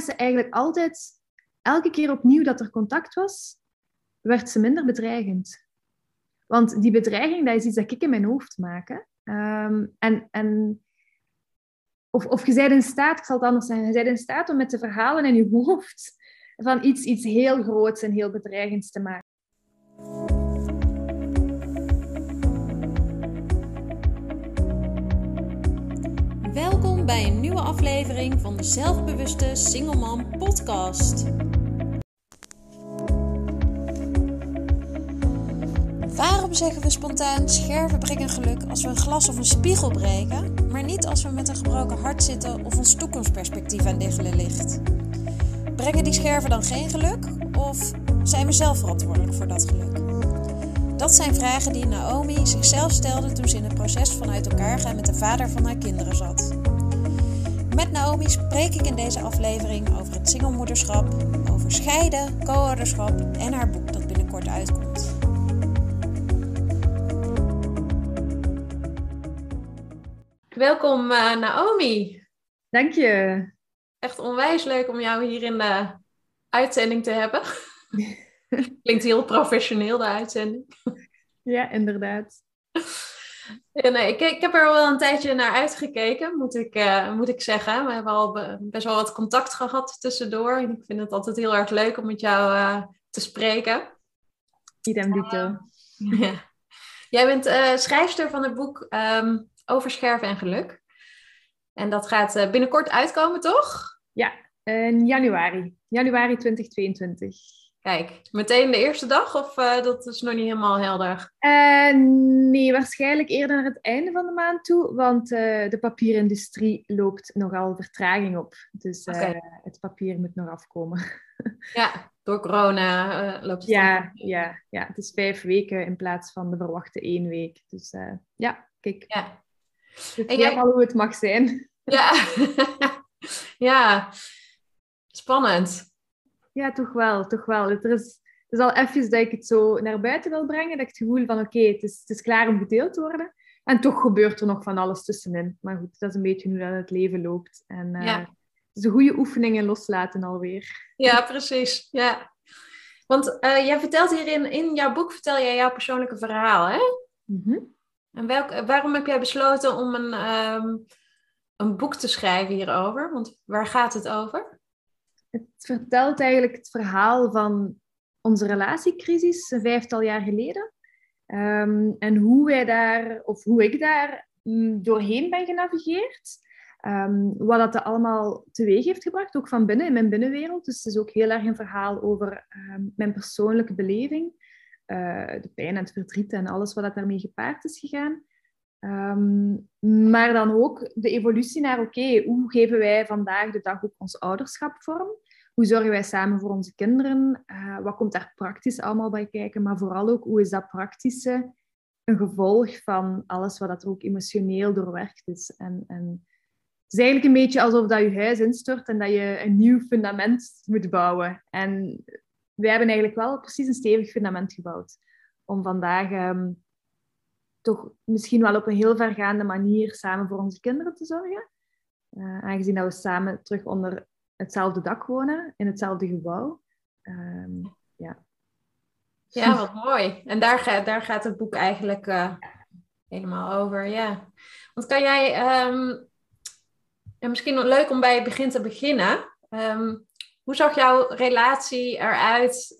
ze eigenlijk altijd, elke keer opnieuw dat er contact was, werd ze minder bedreigend. Want die bedreiging, dat is iets dat ik in mijn hoofd maak. Ehm, en, en, of, of je bent in staat, ik zal het anders zeggen, je bent in staat om met de verhalen in je hoofd van iets, iets heel groots en heel bedreigends te maken. Bij een nieuwe aflevering van de Zelfbewuste Single Mom podcast. Waarom zeggen we spontaan scherven brengen geluk als we een glas of een spiegel breken, maar niet als we met een gebroken hart zitten of ons toekomstperspectief aan diggelen ligt? Brengen die scherven dan geen geluk of zijn we zelf verantwoordelijk voor dat geluk? Dat zijn vragen die Naomi zichzelf stelde toen ze in het proces van uit elkaar gaan met de vader van haar kinderen zat. Met Naomi spreek ik in deze aflevering over het singlemoederschap, over scheiden, co-ouderschap en haar boek dat binnenkort uitkomt. Welkom uh, Naomi. Dank je. Echt onwijs leuk om jou hier in de uitzending te hebben. Klinkt heel professioneel, de uitzending. Ja, inderdaad. Ja, nee, ik, ik heb er wel een tijdje naar uitgekeken, moet ik, uh, moet ik zeggen. We hebben al best wel wat contact gehad tussendoor. En ik vind het altijd heel erg leuk om met jou uh, te spreken. Idem dito. Uh, ja. Jij bent schrijfster van het boek um, Over Scherven en Geluk. En dat gaat binnenkort uitkomen, toch? Ja, in januari. Januari 2022. Kijk, meteen de eerste dag of uh, dat is nog niet helemaal helder? Uh, nee, waarschijnlijk eerder naar het einde van de maand toe, want uh, de papierindustrie loopt nogal vertraging op. Dus okay. het papier moet nog afkomen. ja, door corona loopt het ja, ja, ja, het is vijf weken in plaats van de verwachte één week. Dus ja, kijk. Ja. Ik weet al hoe het mag zijn. Ja, ja. spannend. Ja, toch wel, toch wel. Het is, het is al even dat ik het zo naar buiten wil brengen, dat ik het gevoel van oké, okay, het, is, het is klaar om gedeeld te worden. En toch gebeurt er nog van alles tussenin. Maar goed, dat is een beetje hoe dat het leven loopt. En uh, ja. het is een goede oefening in loslaten alweer. Ja, precies. Ja. Want uh, jij vertelt hierin, in jouw boek vertel jij jouw persoonlijke verhaal, hè? Mm -hmm. En welk, waarom heb jij besloten om een, um, een boek te schrijven hierover? Want waar gaat het over? Het vertelt eigenlijk het verhaal van onze relatiecrisis een vijftal jaar geleden. Um, en hoe wij daar, of hoe ik daar um, doorheen ben genavigeerd. Um, wat dat allemaal teweeg heeft gebracht, ook van binnen, in mijn binnenwereld. Dus het is ook heel erg een verhaal over mijn persoonlijke beleving. Uh, de pijn en het verdriet en alles wat dat daarmee gepaard is gegaan. Um, maar dan ook de evolutie naar, oké, hoe geven wij vandaag de dag ook ons ouderschap vorm? Hoe zorgen wij samen voor onze kinderen? Uh, wat komt daar praktisch allemaal bij kijken? Maar vooral ook, hoe is dat praktische een gevolg van alles wat dat ook emotioneel doorwerkt is? En, en het is eigenlijk een beetje alsof dat je huis instort en dat je een nieuw fundament moet bouwen. En wij hebben eigenlijk wel precies een stevig fundament gebouwd. Om vandaag um, toch misschien wel op een heel vergaande manier samen voor onze kinderen te zorgen. Uh, aangezien dat we samen terug onder hetzelfde dak wonen, in hetzelfde gebouw. Um, ja. ja, wat mooi. En daar, gaat daar gaat het boek eigenlijk uh, helemaal over, ja. Want kan jij, um, ja, misschien leuk om bij het begin te beginnen. Um, hoe zag jouw relatie eruit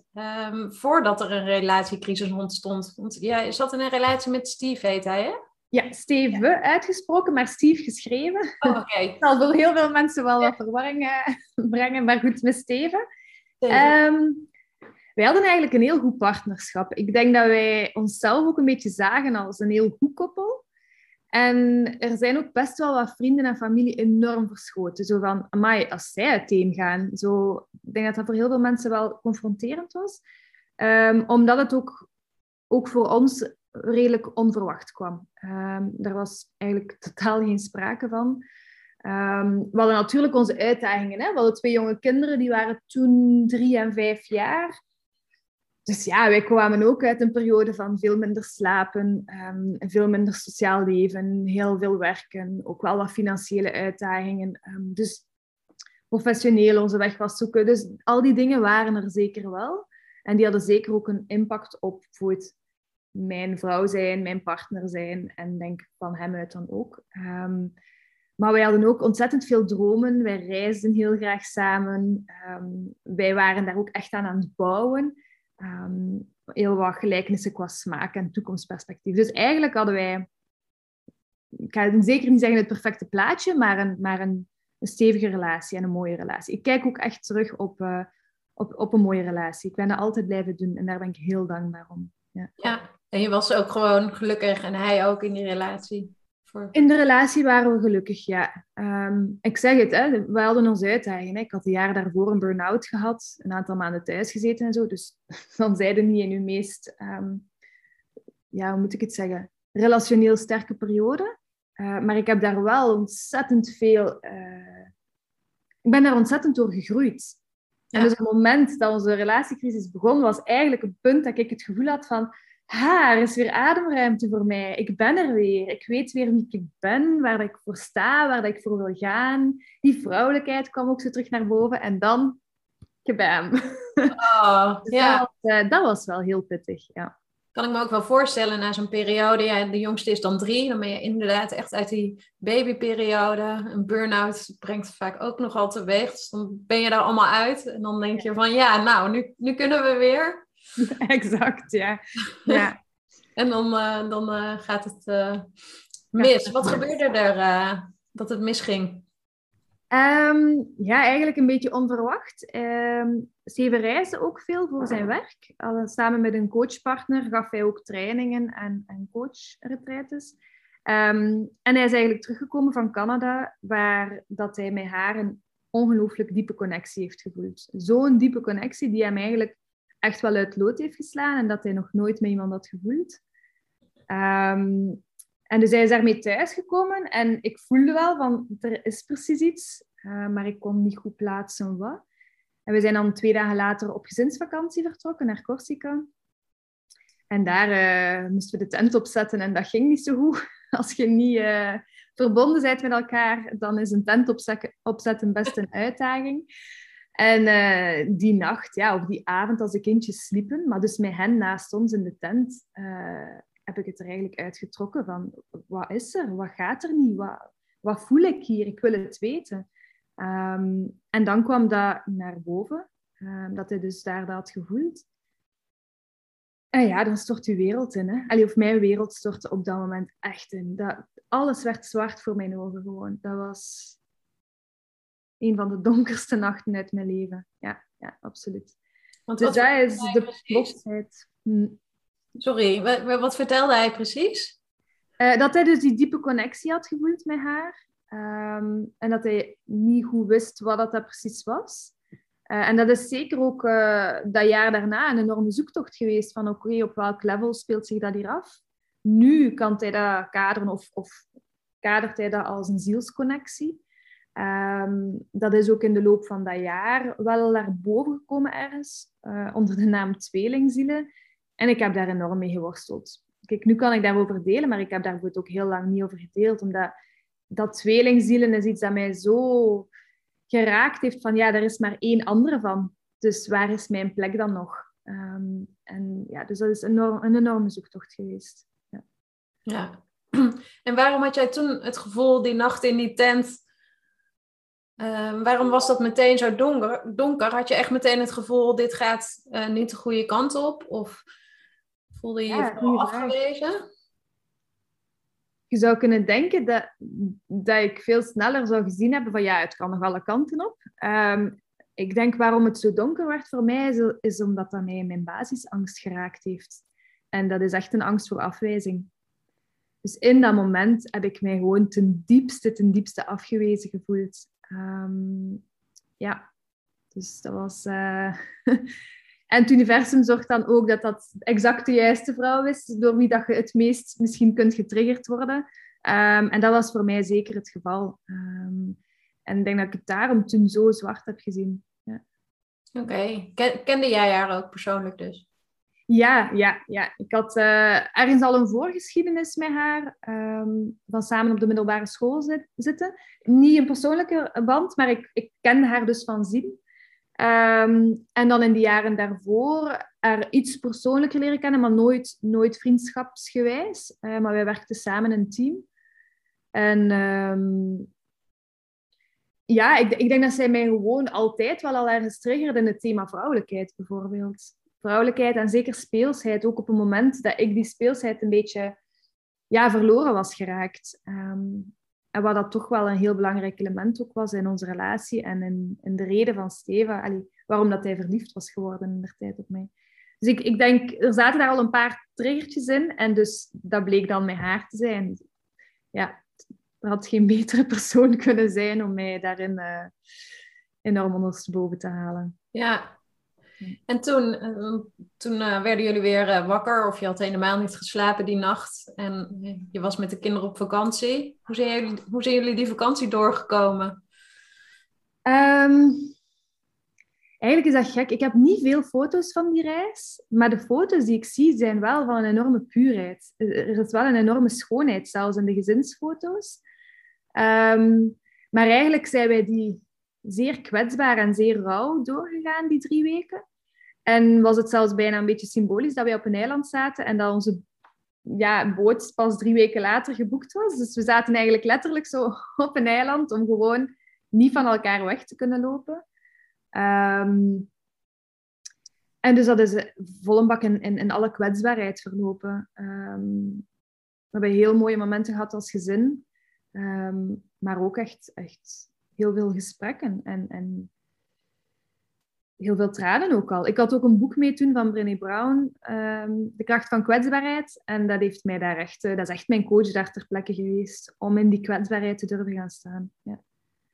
voordat er een relatiecrisis ontstond? Want jij zat in een relatie met Steve, heet hij, hè? Ja, Steve ja. uitgesproken, maar Steve geschreven. Oh, okay. Dat zal voor heel veel mensen wel wat verwarring uh, brengen, maar goed, met Steven. Um, wij hadden eigenlijk een heel goed partnerschap. Ik denk dat wij onszelf ook een beetje zagen als een heel goed koppel. En er zijn ook best wel wat vrienden en familie enorm verschoten. Zo van, amai, als zij uiteen gaan. Zo, ik denk dat dat voor heel veel mensen wel confronterend was. Um, omdat het ook, ook voor ons redelijk onverwacht kwam. Daar was eigenlijk totaal geen sprake van. Um, we hadden natuurlijk onze uitdagingen. Hè? We hadden twee jonge kinderen, die waren toen drie en vijf jaar. Dus ja, wij kwamen ook uit een periode van veel minder slapen, um, veel minder sociaal leven, heel veel werken, ook wel wat financiële uitdagingen. dus professioneel onze weg was zoeken. Dus al die dingen waren er zeker wel. En die hadden zeker ook een impact op bijvoorbeeld mijn vrouw zijn, mijn partner zijn en denk van hem uit dan ook. Ehm, maar wij hadden ook ontzettend veel dromen. Wij reisden heel graag samen. Ehm, wij waren daar ook echt aan aan het bouwen. Ehm, heel wat gelijkenissen qua smaak en toekomstperspectief. Dus eigenlijk hadden wij, ik ga zeker niet zeggen het perfecte plaatje, maar een, maar een, een stevige relatie en een mooie relatie. Ik kijk ook echt terug op, uh, op, op een mooie relatie. Ik ben dat altijd blijven doen en daar ben ik heel dankbaar om. Ja. ja, en je was ook gewoon gelukkig en hij ook in die relatie. Voor... In de relatie waren we gelukkig, ja. Ehm, ik zeg het, hè, we hadden ons uitdagingen. Ik had een jaar daarvoor een burn-out gehad, een aantal maanden thuis gezeten en zo. Dus dan zeiden niet in uw meest, um, ja, hoe moet ik het zeggen, relationeel sterke periode. Uh, maar ik heb daar wel ontzettend veel, uh, ik ben daar ontzettend door gegroeid. En dus het moment dat onze relatiecrisis begon, was eigenlijk een punt dat ik het gevoel had van, ha, er is weer ademruimte voor mij. Ik ben er weer. Ik weet weer wie ik ben, waar ik voor sta, waar ik voor wil gaan. Die vrouwelijkheid kwam ook zo terug naar boven. En dan, gebam. Oh, dus ja. dat, was, uh, dat was wel heel pittig, ja. Kan ik me ook wel voorstellen, na zo'n periode, ja, de jongste is dan drie, dan ben je inderdaad echt uit die babyperiode. Een burn-out brengt vaak ook nogal teweeg. Dus dan ben je daar allemaal uit. En dan denk je van, ja, nou, nu, nu kunnen we weer. exact, ja. ja. en dan, uh, dan uh, gaat het uh, mis. Wat gebeurde er dat het misging? Um, ja, eigenlijk een beetje onverwacht. Um, Steven reisde ook veel voor zijn werk. samen met een coachpartner gaf hij ook trainingen en, en coachretretes. Um, en hij is eigenlijk teruggekomen van Canada, waar dat hij met haar een ongelooflijk diepe connectie heeft gevoeld. Zo'n diepe connectie die hem eigenlijk echt wel uit lood heeft geslaan en dat hij nog nooit met iemand had gevoeld. Um, en dus hij is daarmee thuisgekomen en ik voelde wel van er is precies iets, uh, maar ik kon niet goed plaatsen wat. En we zijn dan twee dagen later op gezinsvakantie vertrokken naar Corsica. En daar uh, moesten we de tent opzetten en dat ging niet zo goed. Als je niet uh, verbonden bent met elkaar, dan is een tent opzetten best een uitdaging. En uh, die nacht, ja, of die avond als de kindjes sliepen, maar dus met hen naast ons in de tent, uh, heb ik het er eigenlijk uitgetrokken van, wat is er? Wat gaat er niet? Wat, wat voel ik hier? Ik wil het weten. Um, en dan kwam dat naar boven, um, dat hij dus daar dat had gevoeld. En ja, dan stort uw wereld in. Hè? Allee, of mijn wereld stortte op dat moment echt in. Dat, alles werd zwart voor mijn ogen gewoon. Dat was een van de donkerste nachten uit mijn leven. Ja, ja absoluut. Want dus dat is de plotheid. Hm. Sorry, wat, wat, vertelde hij precies? Uh, dat hij dus die diepe connectie had gevoeld met haar. Um, en dat hij niet goed wist wat dat, precies was. Uh, en dat is zeker ook uh, dat jaar daarna een enorme zoektocht geweest van oké, okay, op welk level speelt zich dat hier af? Nu kan hij dat kaderen of, of kadert hij dat als een zielsconnectie. Um, dat is ook in de loop van dat jaar wel naar boven gekomen ergens, uh, onder de naam tweelingzielen. En ik heb daar enorm mee geworsteld. Kijk, nu kan ik daarover delen, maar ik heb daar ook heel lang niet over gedeeld, omdat dat tweelingzielen is iets dat mij zo geraakt heeft van, ja, er is maar één andere van. Dus waar is mijn plek dan nog? Um, en ja, dus dat is een enorme zoektocht geweest. Ja. ja. En waarom had jij toen het gevoel, die nacht in die tent, Ehm, waarom was dat meteen zo donker, donker? Had je echt meteen het gevoel, dit gaat uh, niet de goede kant op? Of voelde je je ja, afgewezen? Je zou kunnen denken dat, dat ik veel sneller zou gezien hebben van ja, het kan nog alle kanten op. Um, ik denk waarom het zo donker werd voor mij, is, is omdat dat mij mijn basisangst geraakt heeft. En dat is echt een angst voor afwijzing. Dus in dat moment heb ik mij gewoon ten diepste, ten diepste afgewezen gevoeld. Um, ja, dus dat was... Uh... en het universum zorgt dan ook dat dat exact de juiste vrouw is, door wie dat je het meest misschien kunt getriggerd worden. Um, en dat was voor mij zeker het geval. Um, en ik denk dat ik het daarom toen zo zwart heb gezien. Ja. Oké. Kende jij haar ook persoonlijk dus? Ja, ja, ja. Ik had uh, ergens al een voorgeschiedenis met haar, um, van samen op de middelbare school zitten. Niet een persoonlijke band, maar ik, ik haar dus van zien. Um, en dan in de jaren daarvoor er iets persoonlijker leren kennen, maar nooit, nooit vriendschapsgewijs. Uh, maar wij werkten samen in een team. En um, ja, ik, ik, denk dat zij mij gewoon altijd wel al ergens triggerde in het thema vrouwelijkheid, bijvoorbeeld. Vrouwelijkheid en zeker speelsheid. Ook op het moment dat ik die speelsheid een beetje ja, verloren was geraakt. Um, en wat dat toch wel een heel belangrijk element ook was in onze relatie en in, in de reden van Steven, waarom dat hij verliefd was geworden in de tijd op mij. Dus ik, ik denk, er zaten daar al een paar triggertjes in en dus dat bleek dan met haar te zijn. Ja, er had geen betere persoon kunnen zijn om mij daarin uh, enorm ondersteboven te halen. Ja, en toen, eh, toen uh, werden jullie weer wakker of je had helemaal niet geslapen die nacht en je was met de kinderen op vakantie. Hoe zijn jullie, hoe zijn jullie die vakantie doorgekomen? Um, eigenlijk is dat gek. Ik heb niet veel foto's van die reis, maar de foto's die ik zie zijn wel van een enorme puurheid. Er is wel een enorme schoonheid, zelfs in de gezinsfoto's. Um, maar eigenlijk zijn wij die zeer kwetsbaar en zeer rauw doorgegaan, die drie weken. En was het zelfs bijna een beetje symbolisch dat wij op een eiland zaten en dat onze ja, boot pas drie weken later geboekt was. Dus we zaten eigenlijk letterlijk zo op een eiland om gewoon niet van elkaar weg te kunnen lopen. Um, en dus dat is vol een bak in, alle kwetsbaarheid verlopen. Um, we hebben heel mooie momenten gehad als gezin. Um, maar ook echt, echt heel veel gesprekken en, en heel veel tranen ook al. Ik had ook een boek mee toen van Brené Brown, um, De kracht van kwetsbaarheid. En dat heeft mij daar echt, uh, dat is echt mijn coach daar ter plekke geweest, om in die kwetsbaarheid te durven gaan staan. Ja,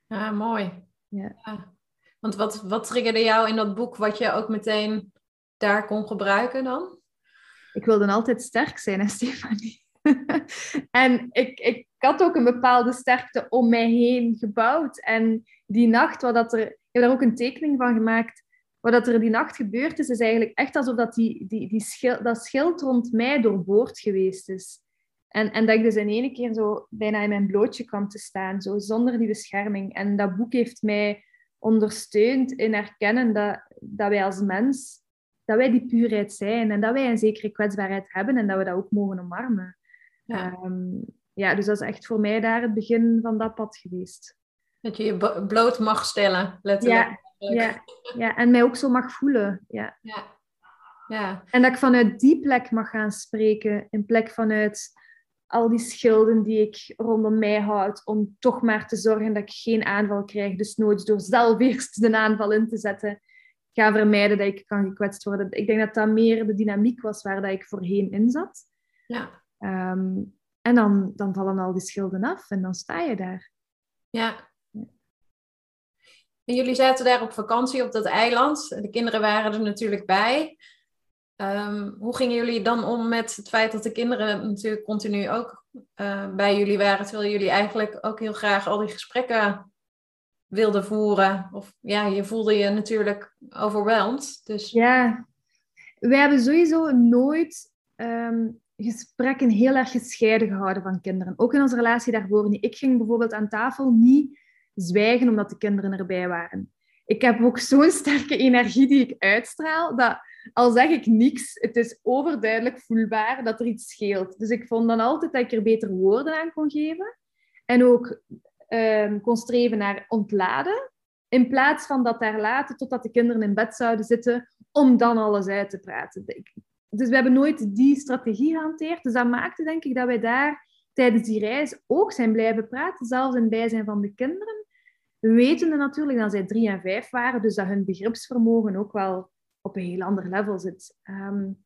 ja mooi. Ja. ja. Want wat, wat triggerde jou in dat boek wat je ook meteen daar kon gebruiken dan? Ik wilde altijd sterk zijn, hè, Stefanie. en ik, ik had ook een bepaalde sterkte om mij heen gebouwd. En die nacht, wat dat er, ik heb daar ook een tekening van gemaakt. Wat dat er die nacht gebeurd is, is eigenlijk echt alsof dat, die, die, die schil, dat schild rond mij doorboord geweest is. En, en dat ik dus in één keer zo bijna in mijn blootje kwam te staan, zo zonder die bescherming. En dat boek heeft mij ondersteund in erkennen dat, dat wij als mens, dat wij die puurheid zijn en dat wij een zekere kwetsbaarheid hebben en dat we dat ook mogen omarmen. Ja. Um, ja, dus dat is echt voor mij daar het begin van dat pad geweest. Dat je je bloot mag stellen, letterlijk. Ja, ja, ja, en mij ook zo mag voelen. Ja. Ja. ja. En dat ik vanuit die plek mag gaan spreken, in plek vanuit al die schilden die ik rondom mij houd, om toch maar te zorgen dat ik geen aanval krijg. Dus nooit door zelf eerst de aanval in te zetten, ga vermijden dat ik kan gekwetst worden. Ik denk dat dat meer de dynamiek was waar dat ik voorheen in zat. Ja. Um, en dan, dan vallen al die schilden af en dan sta je daar. Ja. En jullie zaten daar op vakantie op dat eiland. De kinderen waren er natuurlijk bij. Um, hoe gingen jullie dan om met het feit dat de kinderen natuurlijk continu ook uh, bij jullie waren, terwijl jullie eigenlijk ook heel graag al die gesprekken wilden voeren? Of ja, je voelde je natuurlijk overweldigd. Dus... Ja, wij hebben sowieso nooit um, gesprekken heel erg gescheiden gehouden van kinderen. Ook in onze relatie daarvoor niet. Ik ging bijvoorbeeld aan tafel niet zwijgen omdat de kinderen erbij waren. Ik heb ook zo'n sterke energie die ik uitstraal, dat al zeg ik niks, het is overduidelijk voelbaar dat er iets scheelt. Dus ik vond dan altijd dat ik er beter woorden aan kon geven. En ook um, kon streven naar ontladen. In plaats van dat daar laten totdat de kinderen in bed zouden zitten om dan alles uit te praten. Dus we hebben nooit die strategie gehanteerd. Dus dat maakte denk ik dat wij daar tijdens die reis ook zijn blijven praten, zelfs in bijzijn van de kinderen. Wetende natuurlijk dat zij drie en vijf waren, dus dat hun begripsvermogen ook wel op een heel ander level zit. Um,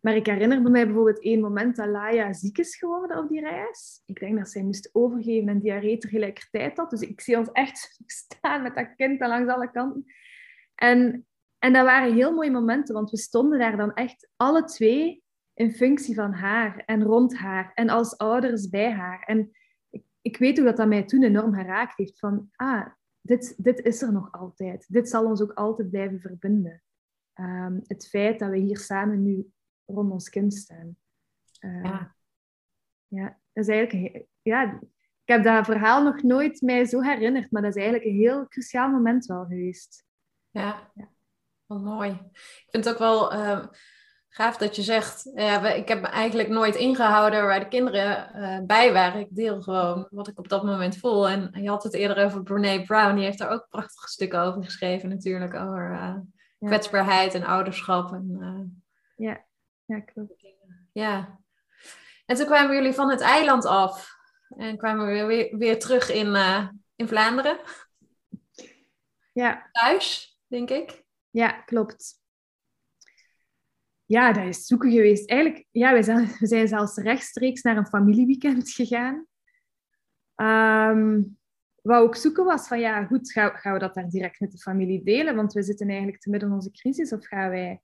maar ik herinner me bijvoorbeeld één moment dat Laia ziek is geworden op die reis. Ik denk dat zij moest overgeven en diarree tegelijkertijd had. Dus ik zie ons echt staan met dat kind langs alle kanten. En en dat waren heel mooie momenten, want we stonden daar dan echt alle twee in functie van haar en rond haar en als ouders bij haar. En ik, weet ook dat dat mij toen enorm geraakt heeft van, ah, dit, dit is er nog altijd. Dit zal ons ook altijd blijven verbinden. ehm, het feit dat we hier samen nu rond ons kind staan. Uh, ja. ja, dat is eigenlijk... Ja, ik heb dat verhaal nog nooit mij zo herinnerd, maar dat is eigenlijk een heel cruciaal moment wel geweest. Ja, ja. wat mooi. Ik vind het ook wel uh, gaaf dat je zegt, ja, ik heb me eigenlijk nooit ingehouden waar de kinderen uh, bij waren. Ik deel gewoon wat ik op dat moment voel. En je had het eerder over Brene Brown, die heeft daar ook prachtige stukken over geschreven natuurlijk, over uh, kwetsbaarheid en ouderschap. En, ja. ja, klopt. Ja. En toen kwamen jullie van het eiland af en kwamen we weer, weer terug in, in Vlaanderen. Ja. Thuis, denk ik. Ja, klopt. Ja, dat is zoeken geweest. Eigenlijk, ja, we zijn, we zijn zelfs rechtstreeks naar een familieweekend gegaan. Um, wat ook zoeken was van, ja, goed, gaan, gaan we dat daar direct met de familie delen? Want we zitten eigenlijk te midden in onze crisis. Of gaan wij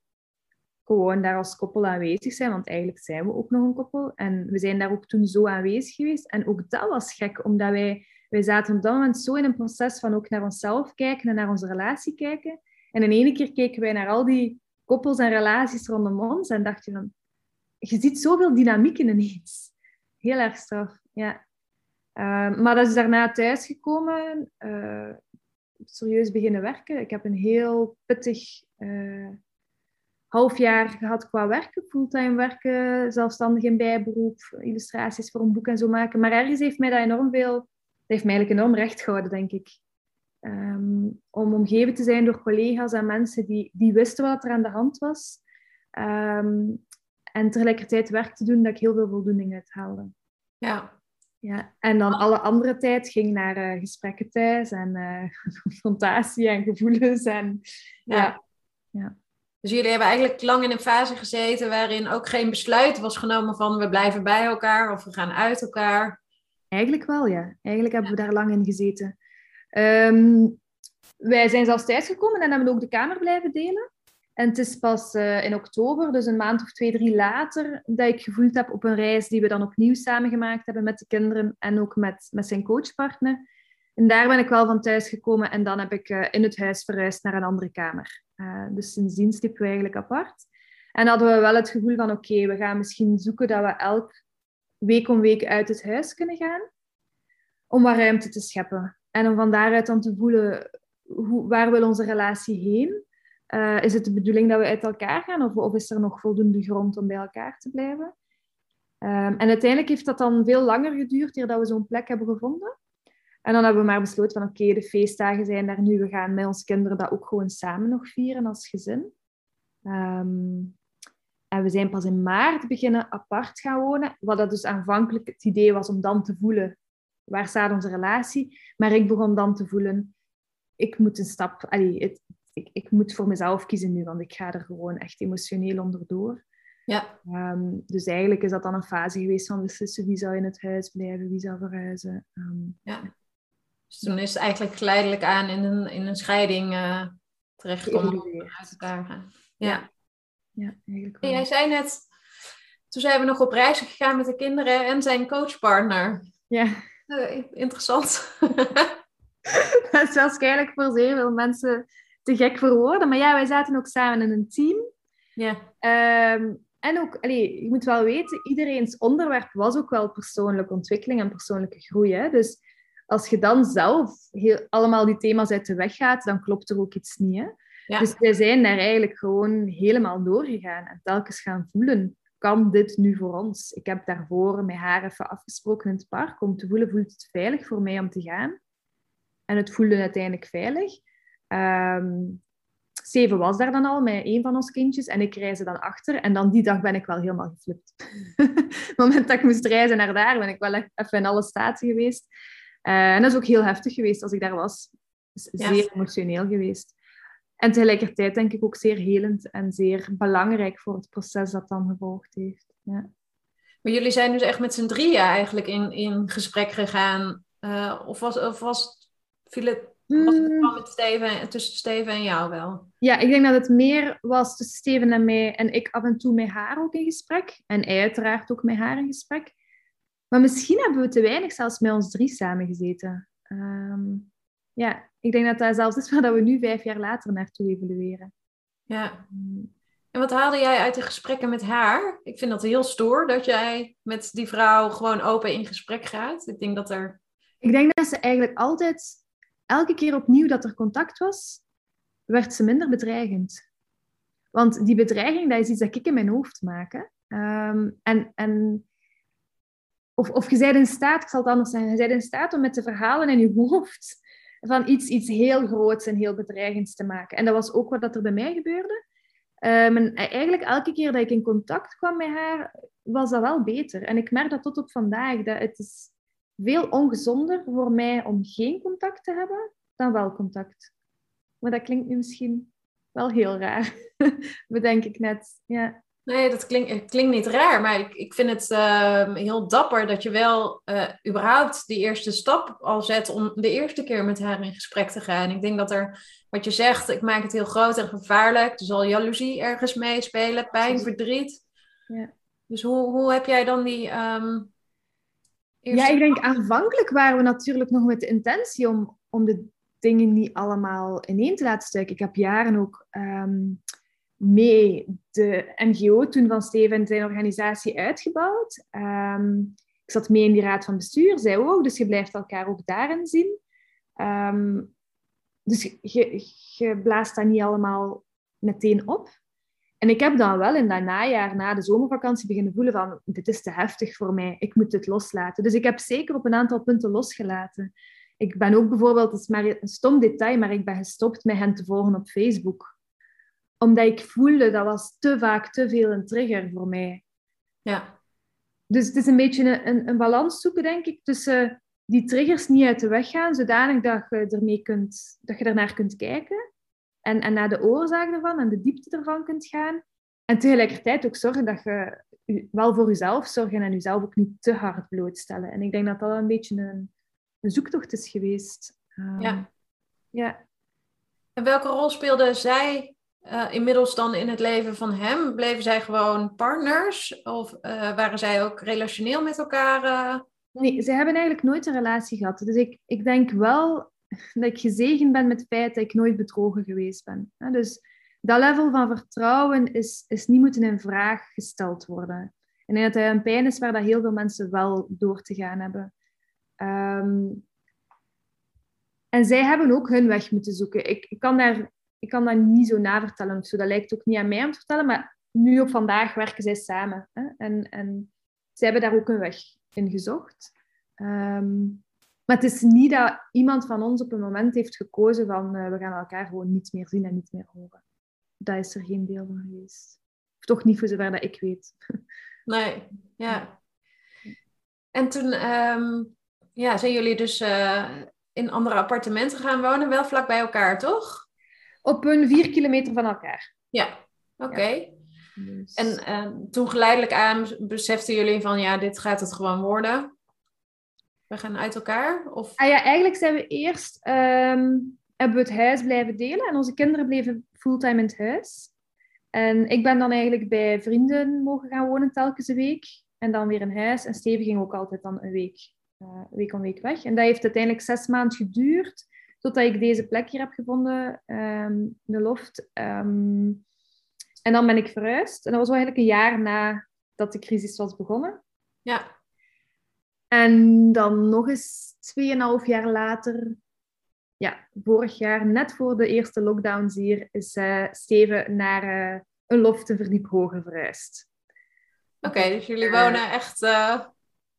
gewoon daar als koppel aanwezig zijn? Want eigenlijk zijn we ook nog een koppel. En we zijn daar ook toen zo aanwezig geweest. En ook dat was gek, omdat wij, wij zaten op dat moment zo in een proces van ook naar onszelf kijken en naar onze relatie kijken. En in ene keer keken wij naar al die koppels en relaties rondom ons en dacht je van, je ziet zoveel dynamiek in ineens. Heel erg straf, ja. Uh, maar dat is daarna thuisgekomen, uh, serieus beginnen werken. Ik heb een heel pittig uh, half jaar gehad qua werken, fulltime werken, zelfstandig in bijberoep, illustraties voor een boek en zo maken. Maar ergens heeft mij dat enorm veel, dat heeft mij eigenlijk enorm recht gehouden, denk ik. Um, om omgeven te zijn door collega's en mensen die, die wisten wat er aan de hand was. Um, en tegelijkertijd werk te doen dat ik heel veel voldoening uithaalde. Ja. Ja, en dan alle andere tijd ging naar uh, gesprekken thuis en uh, confrontatie en gevoelens. En, ja. ja. ja. Dus jullie hebben eigenlijk lang in een fase gezeten waarin ook geen besluit was genomen van we blijven bij elkaar of we gaan uit elkaar. Eigenlijk wel, ja. Eigenlijk hebben we daar lang in gezeten. Um, wij zijn zelfs thuisgekomen en hebben ook de kamer blijven delen. En het is pas uh, in oktober, dus een maand of twee, drie later, dat ik gevoeld heb op een reis die we dan opnieuw samen gemaakt hebben met de kinderen en ook met, met zijn coachpartner. En daar ben ik wel van thuis gekomen en dan heb ik uh, in het huis verhuisd naar een andere kamer. Uh, dus sindsdien stiepen we eigenlijk apart. En hadden we wel het gevoel van oké, we gaan misschien zoeken dat we elk week om week uit het huis kunnen gaan. Om wat ruimte te scheppen. En om van daaruit dan te voelen, hoe, waar wil onze relatie heen? Uh, is het de bedoeling dat we uit elkaar gaan of, is er nog voldoende grond om bij elkaar te blijven? Um, en uiteindelijk heeft dat dan veel langer geduurd eer dat we zo'n plek hebben gevonden. En dan hebben we maar besloten van oké, de feestdagen zijn daar nu. We gaan met onze kinderen dat ook gewoon samen nog vieren als gezin. Um, en we zijn pas in maart beginnen apart gaan wonen. Wat dat dus aanvankelijk het idee was om dan te voelen waar staat onze relatie? Maar ik begon dan te voelen, ik moet een stap, allee, het, ik, ik moet voor mezelf kiezen nu, want ik ga er gewoon echt emotioneel onderdoor. Ja. Um, dus eigenlijk is dat dan een fase geweest van beslissen wie zou in het huis blijven, wie zou verhuizen. Um, ja. Dus toen is het eigenlijk geleidelijk aan in een, in een scheiding uh, terechtgekomen uit elkaar gaan. Ja. Ja, eigenlijk wel. En jij zei net, toen zijn we nog op reis gegaan met de kinderen en zijn coachpartner. Ja. Uh, interessant. dat is waarschijnlijk voor zeer veel mensen te gek voor woorden. Maar ja, wij zaten ook samen in een team. Ja. Um, en ook, allee, je moet wel weten, iedereen's onderwerp was ook wel persoonlijke ontwikkeling en persoonlijke groei. Hè? Dus als je dan zelf heel, allemaal die thema's uit de weg gaat, dan klopt er ook iets niet. Hè? Ja. Dus wij zijn daar eigenlijk gewoon helemaal doorgegaan en telkens gaan voelen kan dit nu voor ons? Ik heb daarvoor met haar even afgesproken in het park om te voelen, voelt het veilig voor mij om te gaan? En het voelde uiteindelijk veilig. Um, Steven was daar dan al met een van ons kindjes en ik reisde dan achter. En dan die dag ben ik wel helemaal geflipt. het moment dat ik moest reizen naar daar, ben ik wel even in alle staten geweest. Uh, en dat is ook heel heftig geweest als ik daar was. Zeer ja. emotioneel geweest. En tegelijkertijd denk ik ook zeer helend en zeer belangrijk voor het proces dat dan gevolgd heeft. Ja. Maar jullie zijn dus echt met z'n drieën eigenlijk in, in gesprek gegaan. Uh, of was, of was, viel het, was het mm. met Steven, tussen Steven en jou wel? Ja, ik denk dat het meer was tussen Steven en mij. En ik af en toe met haar ook in gesprek. En hij uiteraard ook met haar in gesprek. Maar misschien hebben we te weinig zelfs met ons drie samengezeten. Um, ja, ik denk dat dat zelfs is waar we nu vijf jaar later naartoe evolueren. Ja. En wat haalde jij uit de gesprekken met haar? Ik vind dat heel stoer dat jij met die vrouw gewoon open in gesprek gaat. Ik denk dat er. Ik denk dat ze eigenlijk altijd, elke keer opnieuw dat er contact was, werd ze minder bedreigend. Want die bedreiging, dat is iets dat ik in mijn hoofd maak. Ehm, en, en, of, of je bent in staat, ik zal het anders zeggen, je bent in staat om met de verhalen in je hoofd van iets, iets heel groots en heel bedreigends te maken. En dat was ook wat er bij mij gebeurde. Um, en eigenlijk elke keer dat ik in contact kwam met haar, was dat wel beter. En ik merk dat tot op vandaag, dat het is veel ongezonder voor mij om geen contact te hebben dan wel contact. Maar dat klinkt nu misschien wel heel raar, bedenk ik net. Ja. Nee, dat klinkt, klinkt niet raar, maar ik, ik vind het uh, heel dapper dat je wel uh, überhaupt die eerste stap al zet om de eerste keer met haar in gesprek te gaan. Ik denk dat er, wat je zegt, ik maak het heel groot en gevaarlijk. Er zal jaloezie ergens meespelen, pijn, verdriet. Ja. Dus hoe, hoe heb jij dan die. Um, Ja, ik denk aanvankelijk waren we natuurlijk nog met de intentie om, om de dingen niet allemaal ineen te laten stuiken. Ik heb jaren ook. Um, mee de NGO toen van Steven en zijn organisatie uitgebouwd. Um, ik zat mee in die raad van bestuur, zij ook, dus je blijft elkaar ook daarin zien. Um, dus je, je blaast dat niet allemaal meteen op. En ik heb dan wel in dat najaar, na de zomervakantie, beginnen voelen van dit is te heftig voor mij, ik moet het loslaten. Dus ik heb zeker op een aantal punten losgelaten. Ik ben ook bijvoorbeeld, het is maar een stom detail, maar ik ben gestopt met hen te volgen op Facebook omdat ik voelde dat was te vaak te veel een trigger voor mij. Ja. Dus het is een beetje een, een, een balans zoeken, denk ik, tussen die triggers niet uit de weg gaan, zodanig dat je, ermee kunt, dat je ernaar kunt kijken en, en naar de oorzaak ervan en de diepte ervan kunt gaan. En tegelijkertijd ook zorgen dat je wel voor jezelf zorgen en jezelf ook niet te hard blootstellen. En ik denk dat dat een beetje een, een zoektocht is geweest. Um, ja. ja. En welke rol speelde zij uh, inmiddels dan in het leven van hem? Bleven zij gewoon partners? Of uh, waren zij ook relationeel met elkaar? Uh... Nee, ze hebben eigenlijk nooit een relatie gehad. Dus ik, ik denk wel dat ik gezegend ben met het feit dat ik nooit bedrogen geweest ben. Dus dat level van vertrouwen is, is niet moeten in vraag gesteld worden. En dat hij een pijn is waar dat heel veel mensen wel door te gaan hebben. Um, en zij hebben ook hun weg moeten zoeken. Ik, ik kan daar ik kan dat niet zo navertellen of zo. Dat lijkt ook niet aan mij om te vertellen, maar nu op vandaag werken zij samen. Hè? En, en zij hebben daar ook een weg in gezocht. Um, maar het is niet dat iemand van ons op een moment heeft gekozen van uh, we gaan elkaar gewoon niet meer zien en niet meer horen. Dat is er geen deel van geweest. Of toch niet voor zover dat ik weet. Nee, ja. En toen um, ja, zijn jullie dus uh, in andere appartementen gaan wonen, wel vlak bij elkaar, toch? Op een vier kilometer van elkaar. Ja, oké. Dus- en uh, toen geleidelijk aan beseften jullie van ja, dit gaat het gewoon worden. We gaan uit elkaar? Of? Ah ja, eigenlijk zijn we eerst um, hebben we het huis blijven delen en onze kinderen bleven fulltime in het huis. En ik ben dan eigenlijk bij vrienden mogen gaan wonen telkens een week. En dan weer in huis. En Steven ging ook altijd dan een week, uh, week om week weg. En dat heeft uiteindelijk zes maanden geduurd. Totdat ik deze plek hier heb gevonden, um, de loft. Um, en dan ben ik verhuisd. En dat was eigenlijk een jaar nadat de crisis was begonnen. Ja. En dan nog eens tweeënhalf jaar later, ja, vorig jaar, net voor de eerste lockdowns hier, is uh, Steven naar uh, een loft een verdiep hoger verhuisd. Oké, okay, dus jullie wonen echt uh,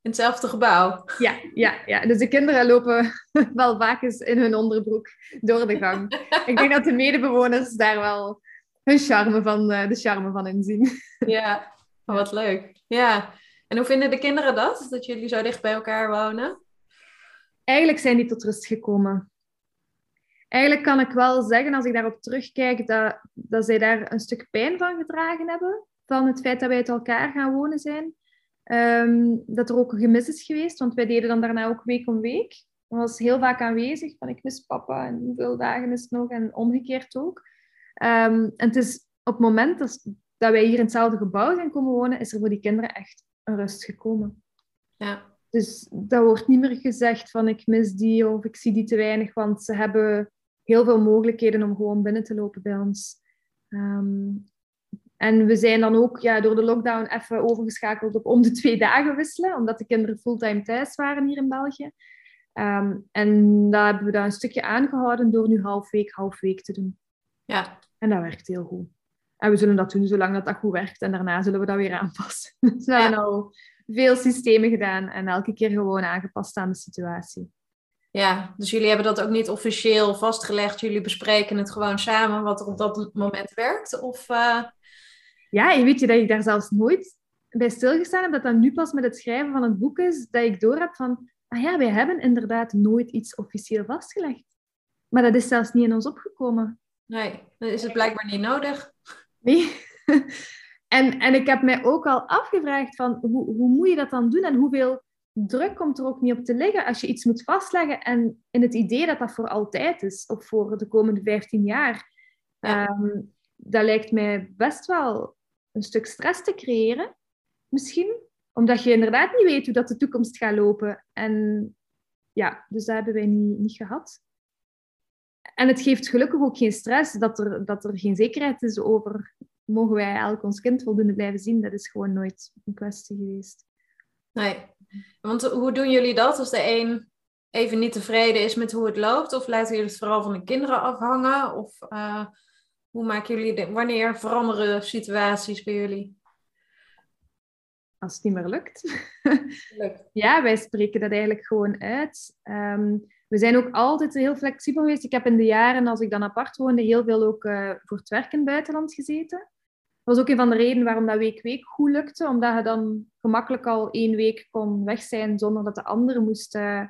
in hetzelfde gebouw. Ja, ja, ja, dus de kinderen lopen wel vaak eens in hun onderbroek door de gang. Ik denk dat de medebewoners daar wel hun charme van, uh, de charme van inzien. Ja, wat leuk. Ja. En hoe vinden de kinderen dat, dat jullie zo dicht bij elkaar wonen? Eigenlijk zijn die tot rust gekomen. Eigenlijk kan ik wel zeggen, als ik daarop terugkijk, dat, dat zij daar een stuk pijn van gedragen hebben. Van het feit dat wij uit elkaar gaan wonen zijn. Um, dat er ook een gemis is geweest, want wij deden dan daarna ook week om week. Dat was heel vaak aanwezig, van ik mis papa en hoeveel dagen is het nog en omgekeerd ook. Um, en het is op het moment dat, dat wij hier in hetzelfde gebouw zijn komen wonen, is er voor die kinderen echt een rust gekomen. Ja. Dus dat wordt niet meer gezegd van ik mis die of ik zie die te weinig, want ze hebben heel veel mogelijkheden om gewoon binnen te lopen bij ons. Ehm, en we zijn dan ook ja, door de lockdown even overgeschakeld op om de twee dagen wisselen, omdat de kinderen fulltime thuis waren hier in België. Ehm, en daar hebben we dan een stukje aangehouden door nu half week, half week te doen. Ja. En dat werkt heel goed. En we zullen dat doen zolang dat, dat goed werkt. En daarna zullen we dat weer aanpassen. Dus we hebben al veel systemen gedaan en elke keer gewoon aangepast aan de situatie. Ja, dus jullie hebben dat ook niet officieel vastgelegd. Jullie bespreken het gewoon samen wat er op dat moment werkt? Of, uh... Ja, je weet je dat ik daar zelfs nooit bij stilgestaan heb. Dat dat nu pas met het schrijven van het boek is, dat ik door heb van... Ah ja, wij hebben inderdaad nooit iets officieel vastgelegd. Maar dat is zelfs niet in ons opgekomen. Nee, dan is het blijkbaar niet nodig. Nee. en, en ik heb mij ook al afgevraagd van hoe, hoe moet je dat dan doen en hoeveel druk komt er ook niet op te liggen als je iets moet vastleggen en in het idee dat dat voor altijd is of voor de komende 15 jaar. Ehm, dat lijkt mij best wel een stuk stress te creëren, misschien, omdat je inderdaad niet weet hoe dat de toekomst gaat lopen. En ja, dus dat hebben wij niet, niet gehad. En het geeft gelukkig ook geen stress dat er, dat er geen zekerheid is over mogen wij elk ons kind voldoende blijven zien. Dat is gewoon nooit een kwestie geweest. Nee, want hoe doen jullie dat als de een even niet tevreden is met hoe het loopt? Of laten jullie het vooral van de kinderen afhangen? Of uh, hoe maken jullie de, wanneer veranderen situaties bij jullie? Als het niet meer lukt. ja, wij spreken dat eigenlijk gewoon uit. Um, we zijn ook altijd heel flexibel geweest. Ik heb in de jaren, als ik dan apart woonde, heel veel ook uh, voor het werk in het buitenland gezeten. Dat was ook een van de redenen waarom dat week-week goed lukte. Omdat je dan gemakkelijk al één week kon weg zijn zonder dat de andere moest uh,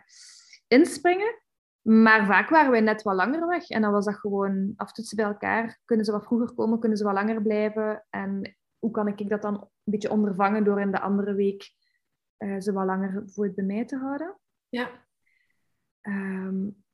inspringen. Maar vaak waren wij net wat langer weg. En dan was dat gewoon aftoetsen bij elkaar. Kunnen ze wat vroeger komen? Kunnen ze wat langer blijven? En hoe kan ik dat dan een beetje ondervangen door in de andere week uh, ze wat langer voor het bij mij te houden? Ja. Um,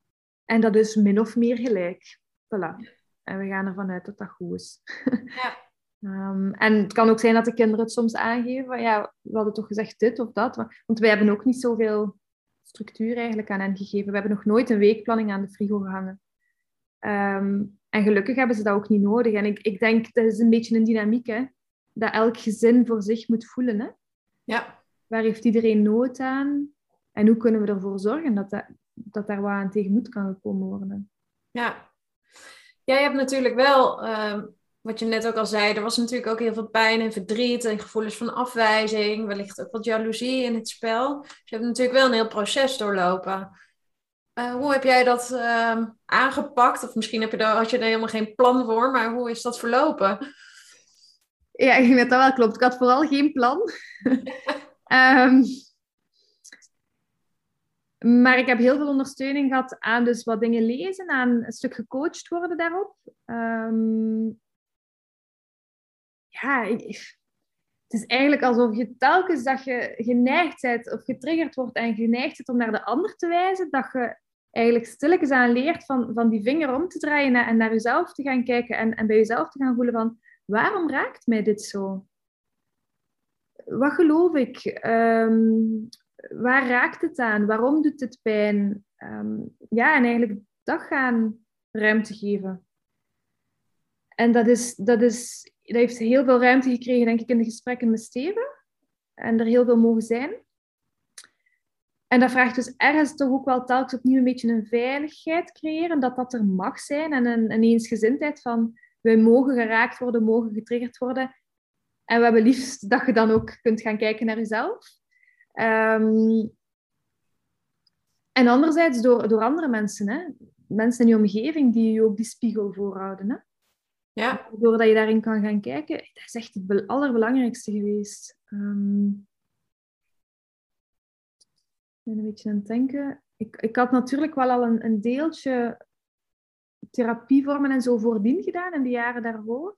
en dat is min of meer gelijk. Voilà. En we gaan ervan uit dat dat goed is. Ja. um, en het kan ook zijn dat de kinderen het soms aangeven. Ja, we hadden toch gezegd dit of dat. Want wij hebben ook niet zoveel structuur eigenlijk aan hen gegeven. We hebben nog nooit een weekplanning aan de frigo gehangen. Um, en gelukkig hebben ze dat ook niet nodig. En ik, ik denk, dat is een beetje een dynamiek, hè? Dat elk gezin voor zich moet voelen, hè? Ja. Waar heeft iedereen nood aan? En hoe kunnen we ervoor zorgen dat, dat, dat daar wat aan tegen moet kan gekomen worden. Ja. Jij hebt natuurlijk wel, uh, wat je net ook al zei, er was natuurlijk ook heel veel pijn en verdriet en gevoelens van afwijzing, wellicht ook wat jaloezie in het spel. Dus je hebt natuurlijk wel een heel proces doorlopen. Uh, hoe heb jij dat uh, aangepakt? Of misschien heb je daar, had je er helemaal geen plan voor, maar hoe is dat verlopen? Ja, ik denk dat dat wel klopt. Ik had vooral geen plan. um, Maar ik heb heel veel ondersteuning gehad aan dus wat dingen lezen, aan een stuk gecoacht worden daarop. Um, ja, het is eigenlijk alsof je telkens dat je geneigd bent of getriggerd wordt en geneigd bent om naar de ander te wijzen, dat je eigenlijk stilletjes aan leert van, van die vinger om te draaien en naar jezelf te gaan kijken en, en bij jezelf te gaan voelen van waarom raakt mij dit zo? Wat geloof ik? Um, waar raakt het aan? Waarom doet het pijn? Um, ja, en eigenlijk dat gaan ruimte geven. En dat, is, dat, is, dat heeft heel veel ruimte gekregen, denk ik, in de gesprekken met Steven. En er heel veel mogen zijn. En dat vraagt dus ergens toch ook wel telkens opnieuw een beetje een veiligheid creëren, dat dat er mag zijn. En een, een eensgezindheid van, wij mogen geraakt worden, mogen getriggerd worden. En we hebben liefst dat je dan ook kunt gaan kijken naar jezelf. Um, en anderzijds door, door andere mensen, hè? mensen in je omgeving die je ook die spiegel voorhouden. Hè? Ja. Doordat je daarin kan gaan kijken, dat is echt het allerbelangrijkste geweest. Um, ik ben een beetje aan het denken. Ik, ik had natuurlijk wel al een, een deeltje therapievormen en zo voordien gedaan in de jaren daarvoor.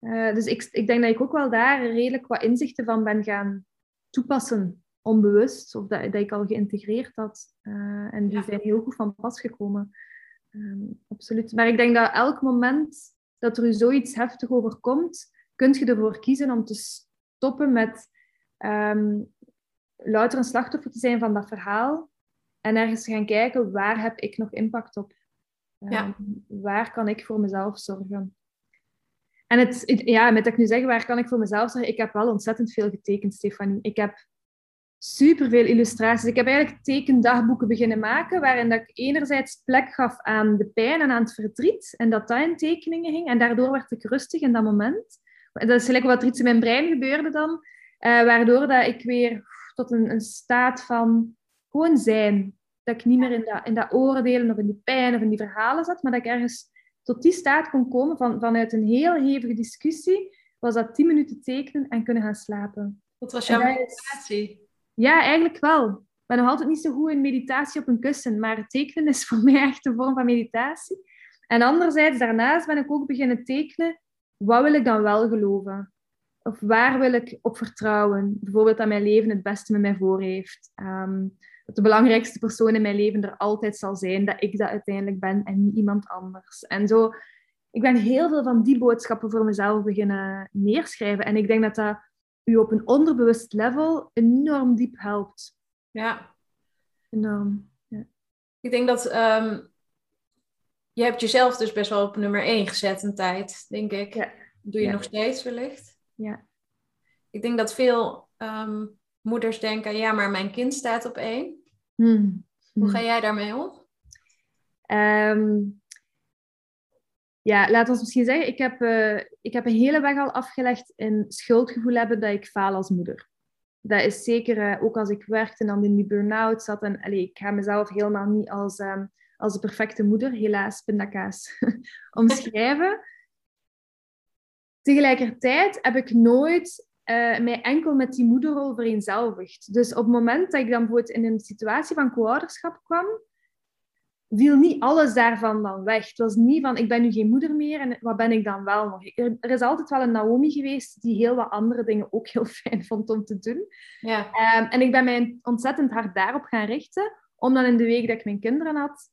Uh, dus ik, ik denk dat ik ook wel daar redelijk wat inzichten van ben gaan toepassen onbewust of dat, dat ik al geïntegreerd had. Uh, en die ja. zijn heel goed van pas gekomen. Um, absoluut. Maar ik denk dat elk moment dat er u zoiets heftig overkomt, kunt je ervoor kiezen om te stoppen met um, louter een slachtoffer te zijn van dat verhaal en ergens te gaan kijken waar heb ik nog impact op? Um, ja. Waar kan ik voor mezelf zorgen? En het, ja, met dat ik nu zeg, waar kan ik voor mezelf zeggen? Ik heb wel ontzettend veel getekend, Stefanie. Ik heb superveel illustraties. Ik heb eigenlijk tekendagboeken beginnen maken, waarin dat ik enerzijds plek gaf aan de pijn en aan het verdriet, en dat dat in tekeningen ging. En daardoor werd ik rustig in dat moment. Dat is gelijk wat er iets in mijn brein gebeurde dan, uh, waardoor dat ik weer tot een, een staat van gewoon zijn. Dat ik niet meer in dat, in dat oordelen of in die pijn of in die verhalen zat, maar dat ik ergens tot die staat kon komen van, vanuit een heel hevige discussie, was dat tien minuten tekenen en kunnen gaan slapen. Wat was jouw meditatie? Ja, eigenlijk wel. Ik ben nog altijd niet zo goed in meditatie op een kussen, maar tekenen is voor mij echt een vorm van meditatie. En anderzijds, daarnaast ben ik ook beginnen tekenen, wat wil ik dan wel geloven? Of waar wil ik op vertrouwen? Bijvoorbeeld dat mijn leven het beste met mij voor heeft. Ehm, dat de belangrijkste persoon in mijn leven er altijd zal zijn, dat ik dat uiteindelijk ben en niet iemand anders. En zo, ik ben heel veel van die boodschappen voor mezelf beginnen neerschrijven. En ik denk dat dat u op een onderbewust level enorm diep helpt. Ja. Enorm. Ja. Ik denk dat um, je hebt jezelf dus best wel op nummer 1 gezet een tijd, denk ik. Ja. Doe je Ja. nog steeds wellicht? Ja. Ik denk dat veel ehm, moeders denken, ja, maar mijn kind staat op één. Hmm. Hoe ga jij daarmee om? Ehm, ja, laten we misschien zeggen, ik heb, eh, ik heb een hele weg al afgelegd in schuldgevoel hebben dat ik faal als moeder. Dat is zeker, eh, ook als ik werkte en dan in die burn-out zat. En, allee, ik ga mezelf helemaal niet als, ehm, als de perfecte moeder, helaas, pindakaas, omschrijven. Tegelijkertijd heb ik nooit eh, mij enkel met die moederrol vereenzelvigd. Dus op het moment dat ik dan bijvoorbeeld in een situatie van co-ouderschap kwam, viel niet alles daarvan dan weg. Het was niet van, ik ben nu geen moeder meer en wat ben ik dan wel nog? Er, er is altijd wel een Naomi geweest die heel wat andere dingen ook heel fijn vond om te doen. Ja, Ehm, en ik ben mij ontzettend hard daarop gaan richten, om dan in de week dat ik mijn kinderen had,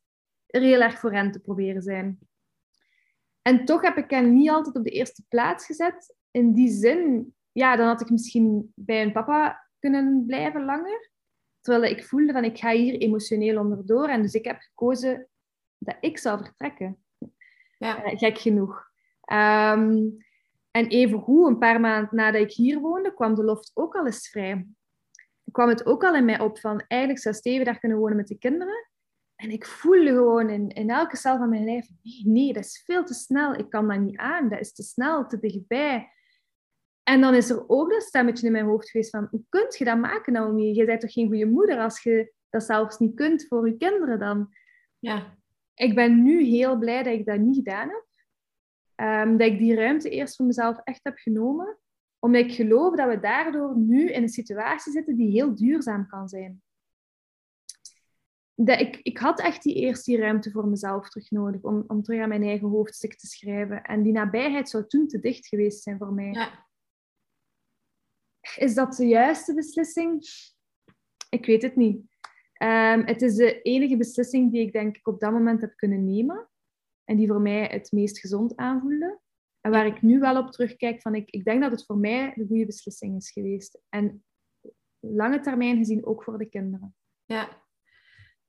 er heel erg voor hen te proberen zijn. En toch heb ik hen niet altijd op de eerste plaats gezet. In die zin, ja, dan had ik misschien bij een papa kunnen blijven langer. Terwijl ik voelde van, ik ga hier emotioneel onderdoor. En dus ik heb gekozen dat ik zou vertrekken. ja, Eh, gek genoeg. Ehm, en evengoed, een paar maanden nadat ik hier woonde, kwam de loft ook al eens vrij. kwam het ook al in mij op van, eigenlijk zou Steven daar kunnen wonen met de kinderen. En ik voelde gewoon in, in elke cel van mijn lijf, nee, nee, dat is veel te snel. Ik kan dat niet aan. Dat is te snel, te dichtbij. En dan is er ook dat stemmetje in mijn hoofd geweest van, hoe kun je dat maken, Naomi? Je bent toch geen goede moeder als je dat zelfs niet kunt voor je kinderen dan? ja, ik ben nu heel blij dat ik dat niet gedaan heb. Ehm, dat ik die ruimte eerst voor mezelf echt heb genomen. Omdat ik geloof dat we daardoor nu in een situatie zitten die heel duurzaam kan zijn. Dat ik, ik had echt die eerst die ruimte voor mezelf terug nodig om, om terug aan mijn eigen hoofdstuk te schrijven. En die nabijheid zou toen te dicht geweest zijn voor mij. ja. Is dat de juiste beslissing? Ik weet het niet. Ehm, het is de enige beslissing die ik denk ik op dat moment heb kunnen nemen. En die voor mij het meest gezond aanvoelde. En waar ik nu wel op terugkijk van ik, ik denk dat het voor mij de goede beslissing is geweest. En lange termijn gezien ook voor de kinderen. ja.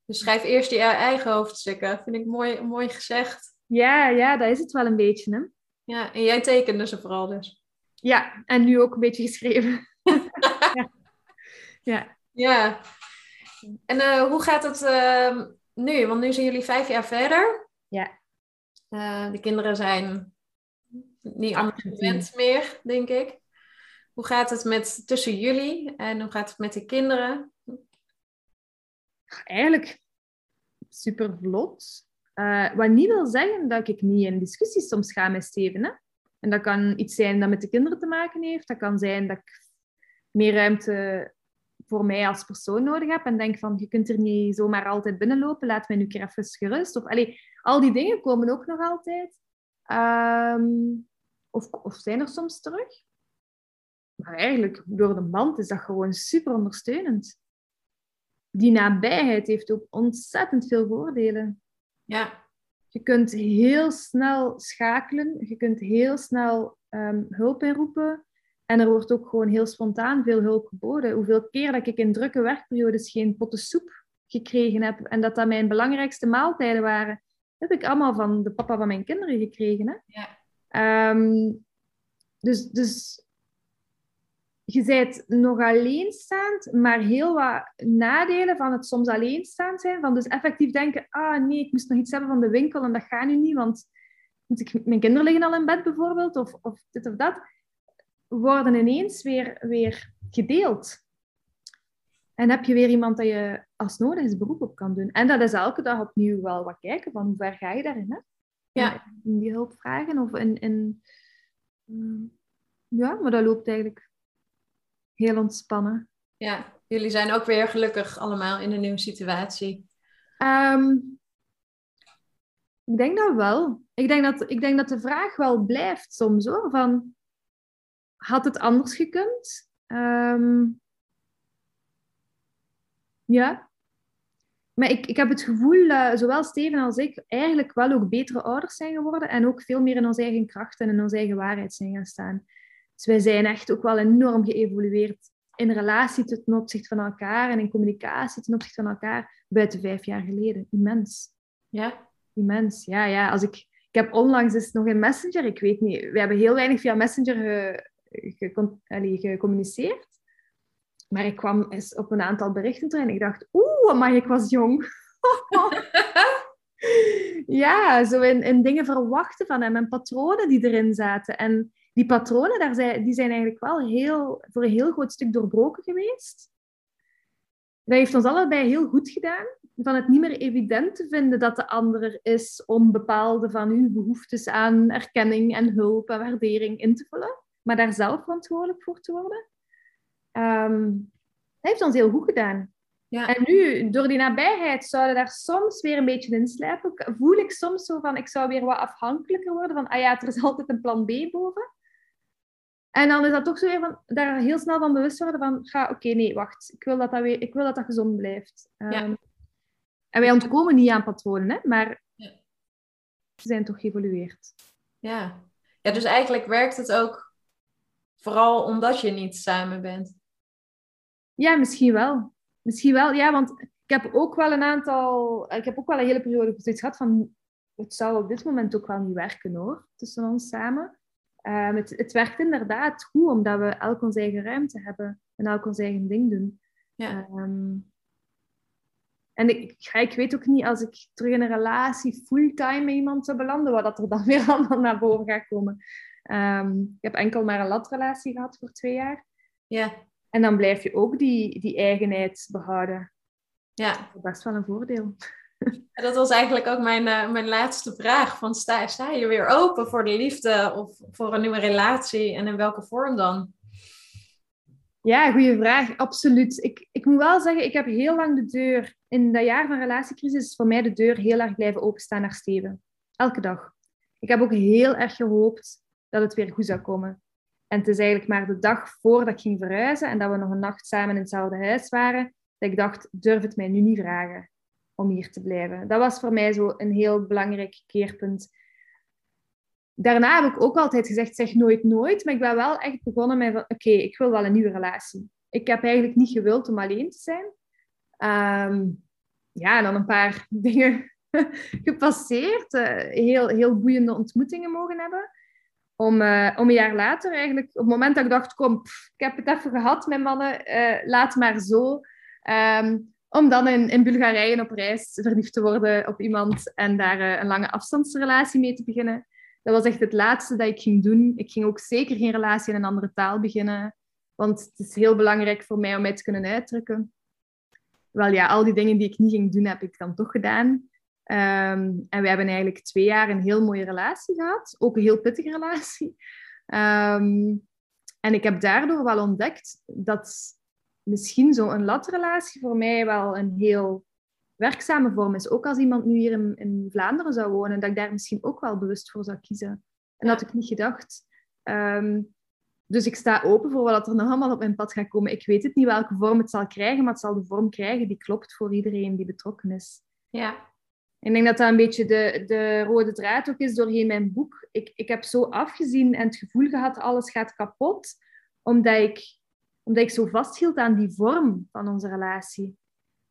Dus schrijf eerst je eigen hoofdstukken. Vind ik mooi, mooi gezegd. Ja, ja, dat is het wel een beetje. Hè? Ja, en jij tekende ze vooral dus. Ja, en nu ook een beetje geschreven. Ja. ja. Ja. En eh, hoe gaat het ehm, nu? Want nu zijn jullie vijf jaar verder. Ja. Eh, de kinderen zijn niet anders 18. gewend meer, denk ik. Hoe gaat het met, tussen jullie en hoe gaat het met de kinderen? eigenlijk super vlot. Eh, wat niet wil zeggen dat ik niet in discussies soms ga met Steven. Hè? En dat kan iets zijn dat met de kinderen te maken heeft. Dat kan zijn dat ik meer ruimte voor mij als persoon nodig heb. En denk van, je kunt er niet zomaar altijd binnenlopen. Laat mij nu keer even gerust. Of, allee, al die dingen komen ook nog altijd. Ehm, of, of zijn er soms terug. Maar eigenlijk, door de band is dat gewoon super ondersteunend die nabijheid heeft ook ontzettend veel voordelen. Ja, Je kunt heel snel schakelen, je kunt heel snel ehm, hulp inroepen. En er wordt ook gewoon heel spontaan veel hulp geboden. Hoeveel keer dat ik in drukke werkperiodes geen potten soep gekregen heb en dat dat mijn belangrijkste maaltijden waren, heb ik allemaal van de papa van mijn kinderen gekregen. Hè? Ja. Ehm, Dus, dus je bent nog alleenstaand, maar heel wat nadelen van het soms alleenstaand zijn. Van dus effectief denken, ah nee, ik moest nog iets hebben van de winkel en dat gaat nu niet, want ik, mijn kinderen liggen al in bed bijvoorbeeld, of, of dit of dat, worden ineens weer, weer gedeeld. En heb je weer iemand dat je als nodig is beroep op kan doen. En dat is elke dag opnieuw wel wat kijken van hoe ver ga je daarin. Hè? Ja. In die hulp vragen of in... in mm, ja, maar dat loopt eigenlijk heel ontspannen. Ja, jullie zijn ook weer gelukkig allemaal in een nieuwe situatie. Ehm, ik denk dat wel. Ik denk dat, ik denk dat de vraag wel blijft soms hoor. Van, had het anders gekund? Ehm, ja. Maar ik, ik heb het gevoel zowel Steven als ik eigenlijk wel ook betere ouders zijn geworden en ook veel meer in onze eigen kracht en in onze eigen waarheid zijn gaan staan. Dus wij zijn echt ook wel enorm geëvolueerd in relatie ten opzichte van elkaar en in communicatie ten opzichte van elkaar buiten vijf jaar geleden. Immens. Ja? Immens, ja. ja. Als ik, ik heb onlangs is nog in Messenger, ik weet niet, we hebben heel weinig via Messenger ge, gecommuniceerd. Maar ik kwam eens op een aantal berichten terug en ik dacht, oeh, maar ik was jong. ja, zo in, in dingen verwachten van hem en patronen die erin zaten. En die patronen, daar zijn, die zijn eigenlijk wel heel, voor een heel groot stuk doorbroken geweest. Dat heeft ons allebei heel goed gedaan. Van het niet meer evident te vinden dat de ander er is om bepaalde van uw behoeftes aan erkenning en hulp en waardering in te vullen. Maar daar zelf verantwoordelijk voor te worden. Um, dat heeft ons heel goed gedaan. Ja. En nu, door die nabijheid, zouden daar soms weer een beetje in slijpen. Voel ik soms zo van, ik zou weer wat afhankelijker worden van, ah ja, er is altijd een plan B boven. En dan is dat toch zo weer van, daar heel snel van bewust worden van, ga, oké, nee, wacht, ik wil dat dat, weer, ik wil dat, dat gezond blijft. Ja. Um, en wij ontkomen niet aan patronen, hè, maar Ja. ze zijn toch geëvolueerd. Ja. ja, dus eigenlijk werkt het ook vooral omdat je niet samen bent. Ja, misschien wel. Misschien wel, ja, want ik heb ook wel een aantal... Ik heb ook wel een hele periode zoiets gehad van... Het zou op dit moment ook wel niet werken, hoor. Tussen ons samen. Um, het, het werkt inderdaad goed, omdat we elk onze eigen ruimte hebben. En elk ons eigen ding doen. Ja. Um, en ik, ik weet ook niet, als ik terug in een relatie fulltime met iemand zou belanden, wat dat er dan weer allemaal naar boven gaat komen. Um, ik heb enkel maar een latrelatie gehad voor twee jaar. Ja. En dan blijf je ook die, die eigenheid behouden. Ja. Dat is best wel een voordeel. Dat was eigenlijk ook mijn, uh, mijn laatste vraag. Van sta, sta je weer open voor de liefde of voor een nieuwe relatie? En in welke vorm dan? Ja, goede vraag. Absoluut. Ik, ik moet wel zeggen, ik heb heel lang de deur... In dat jaar van relatiecrisis is voor mij de deur heel erg blijven openstaan naar Steven. Elke dag. Ik heb ook heel erg gehoopt dat het weer goed zou komen. En het is eigenlijk maar de dag voordat ik ging verhuizen en dat we nog een nacht samen in hetzelfde huis waren, dat ik dacht, durf het mij nu niet vragen om hier te blijven. Dat was voor mij zo een heel belangrijk keerpunt. Daarna heb ik ook altijd gezegd, zeg nooit nooit, maar ik ben wel echt begonnen met, oké, ik wil wel een nieuwe relatie. Ik heb eigenlijk niet gewild om alleen te zijn. Um, ja, en dan een paar dingen gepasseerd, uh, heel, heel boeiende ontmoetingen mogen hebben. Om, uh, om een jaar later eigenlijk, op het moment dat ik dacht, kom, ik heb het even gehad met mannen, uh, laat maar zo. Um, om dan in, in Bulgarije op reis verliefd te worden op iemand en daar uh, een lange afstandsrelatie mee te beginnen. Dat was echt het laatste dat ik ging doen. Ik ging ook zeker geen relatie in een andere taal beginnen, want het is heel belangrijk voor mij om mij te kunnen uitdrukken. Wel ja, al die dingen die ik niet ging doen, heb ik dan toch gedaan. Um, en we hebben eigenlijk twee jaar een heel mooie relatie gehad. Ook een heel pittige relatie. Um, en ik heb daardoor wel ontdekt dat misschien zo'n latrelatie voor mij wel een heel werkzame vorm is. Ook als iemand nu hier in, in, Vlaanderen zou wonen, dat ik daar misschien ook wel bewust voor zou kiezen. En dat had ik niet gedacht. Um, dus ik sta open voor wat er nog allemaal op mijn pad gaat komen. Ik weet het niet welke vorm het zal krijgen, maar het zal de vorm krijgen die klopt voor iedereen die betrokken is. Ja. Ik denk dat dat een beetje de, de rode draad ook is doorheen mijn boek. Ik, ik heb zo afgezien en het gevoel gehad, alles gaat kapot, omdat ik, omdat ik zo vasthield aan die vorm van onze relatie.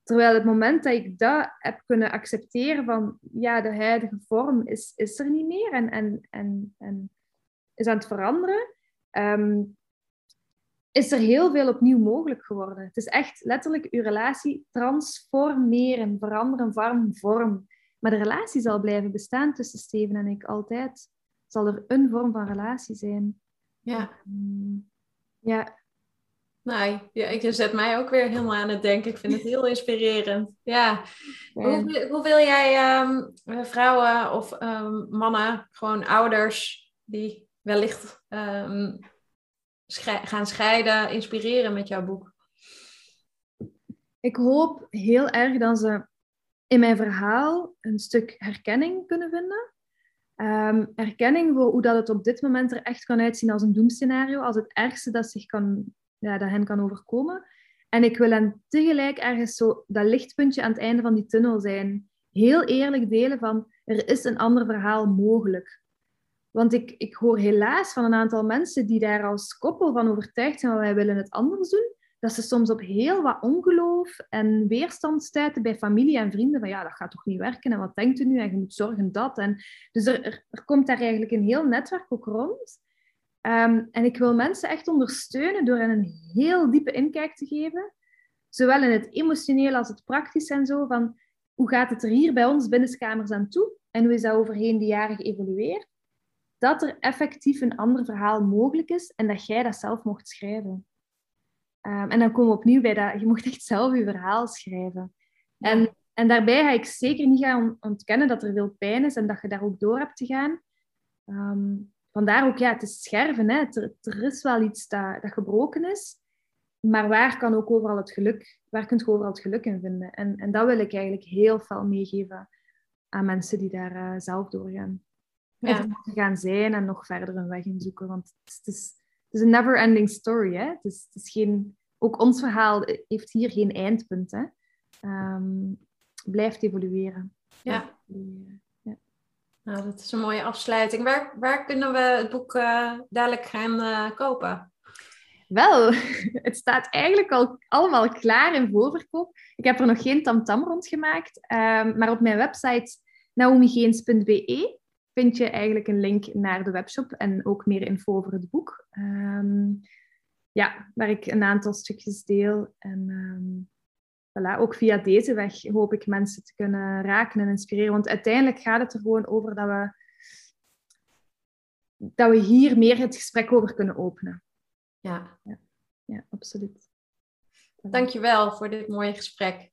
Terwijl het moment dat ik dat heb kunnen accepteren van, ja, de huidige vorm is, is er niet meer en, en, en, en is aan het veranderen, ehm, is er heel veel opnieuw mogelijk geworden. Het is echt letterlijk uw relatie transformeren, veranderen van vorm. Maar de relatie zal blijven bestaan tussen Steven en ik altijd. Zal er een vorm van relatie zijn. Ja. Mm, ja. Nou, ja, je zet mij ook weer helemaal aan het denken. Ik vind het heel inspirerend. Ja. Hoe, hoe wil jij ehm, vrouwen of ehm, mannen, gewoon ouders, die wellicht gaan scheiden, inspireren met jouw boek? Ik hoop heel erg dat ze in mijn verhaal een stuk herkenning kunnen vinden. Um, erkenning voor hoe dat het op dit moment er echt kan uitzien als een doemscenario, als het ergste dat, zich kan, ja, dat hen kan overkomen. En ik wil hen tegelijk ergens zo dat lichtpuntje aan het einde van die tunnel zijn. Heel eerlijk delen van, er is een ander verhaal mogelijk. Want ik, ik hoor helaas van een aantal mensen die daar als koppel van overtuigd zijn, wij willen het anders doen, dat ze soms op heel wat ongeloof en weerstand stuiten bij familie en vrienden. Van ja, dat gaat toch niet werken en wat denkt u nu en je moet zorgen dat. En, dus er, er, komt daar eigenlijk een heel netwerk ook rond. Um, en ik wil mensen echt ondersteunen door hen een heel diepe inkijk te geven. Zowel in het emotioneel als het praktisch en zo. Van hoe gaat het er hier bij ons binnenskamers aan toe? En hoe is dat overheen de jaren geëvolueerd? Dat er effectief een ander verhaal mogelijk is en dat jij dat zelf mocht schrijven. Um, en dan komen we opnieuw bij dat je mocht echt zelf je verhaal schrijven. En, en daarbij ga ik zeker niet gaan ontkennen dat er veel pijn is en dat je daar ook door hebt te gaan. Um, vandaar ook, ja, het is scherven. Hè. Er, er, is wel iets dat, dat gebroken is. Maar waar kan ook overal het geluk, waar kunt je overal het geluk in vinden? En, en dat wil ik eigenlijk heel veel meegeven aan mensen die daar uh, zelf doorgaan. Ja. Of gaan zijn en nog verder een weg in zoeken. Want het is, is een never-ending story. Hè? Het, is, het is geen, ook ons verhaal heeft hier geen eindpunt. Hè? Um, blijft evolueren. Ja. ja. Nou, dat is een mooie afsluiting. Waar, waar kunnen we het boek uh, dadelijk gaan uh, kopen? Wel, het staat eigenlijk al allemaal klaar in voorverkoop. Ik heb er nog geen tamtam -tam rond gemaakt, um, maar op mijn website naomigeens.be vind je eigenlijk een link naar de webshop en ook meer info over het boek. Um, ja, waar ik een aantal stukjes deel. En um, voilà, ook via deze weg hoop ik mensen te kunnen raken en inspireren. Want uiteindelijk gaat het er gewoon over dat we, dat we hier meer het gesprek over kunnen openen. Ja, ja, ja absoluut. Dankjewel voor dit mooie gesprek.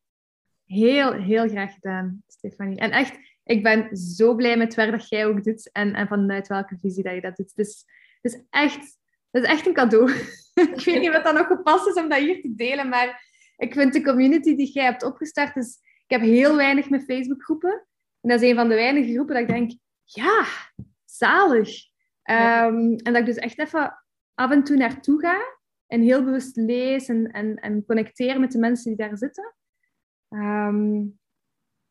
Heel, heel graag gedaan, Stefanie. En echt, ik ben zo blij met het werk dat jij ook doet en, en vanuit welke visie dat je dat doet. Dus het is echt, het is echt een cadeau. ik weet niet wat dan nog gepast is om dat hier te delen, maar ik vind de community die jij hebt opgestart, dus ik heb heel weinig met Facebookgroepen. En dat is een van de weinige groepen dat ik denk, ja, zalig. Ja. Um, en dat ik dus echt even af en toe naartoe ga en heel bewust lees en, en, en connecteer met de mensen die daar zitten. Um,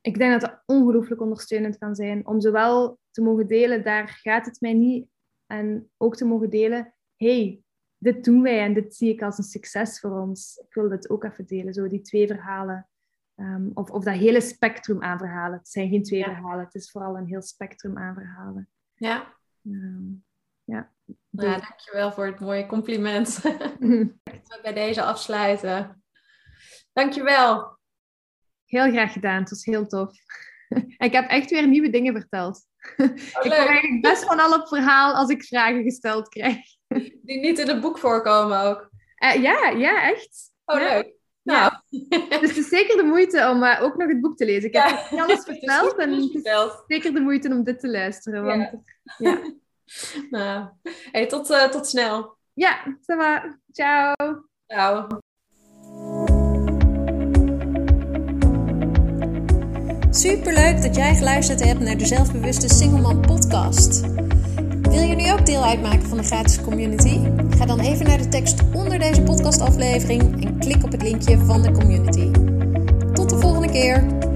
ik denk dat het ongelooflijk ondersteunend kan zijn om zowel te mogen delen, daar gaat het mij niet, en ook te mogen delen, hey, dit doen wij en dit zie ik als een succes voor ons. Ik wil dit ook even delen, zo die twee verhalen. Um, of, of dat hele spectrum aan verhalen. Het zijn geen twee ja. verhalen, het is vooral een heel spectrum aan verhalen. Ja. Um, ja. ja, dankjewel voor het mooie compliment. Bij deze afsluiten. Dankjewel. Heel graag gedaan, het was heel tof. ik heb echt weer nieuwe dingen verteld. Oh, ik kom eigenlijk best van al op verhaal als ik vragen gesteld krijg. Die niet in het boek voorkomen ook. Uh, ja, ja, echt. Oh, ja. leuk. Nou. Ja. Dus het is zeker de moeite om uh, ook nog het boek te lezen. Ik heb ja. niet alles verteld en het is zeker de moeite om dit te luisteren. Want, ja. nou, hey, tot, uh, tot snel. Ja, ça va. Ciao. Ciao. Superleuk dat jij geluisterd hebt naar de Zelfbewuste Singleman podcast. Wil je nu ook deel uitmaken van de gratis community? Ga dan even naar de tekst onder deze podcastaflevering en klik op het linkje van de community. Tot de volgende keer!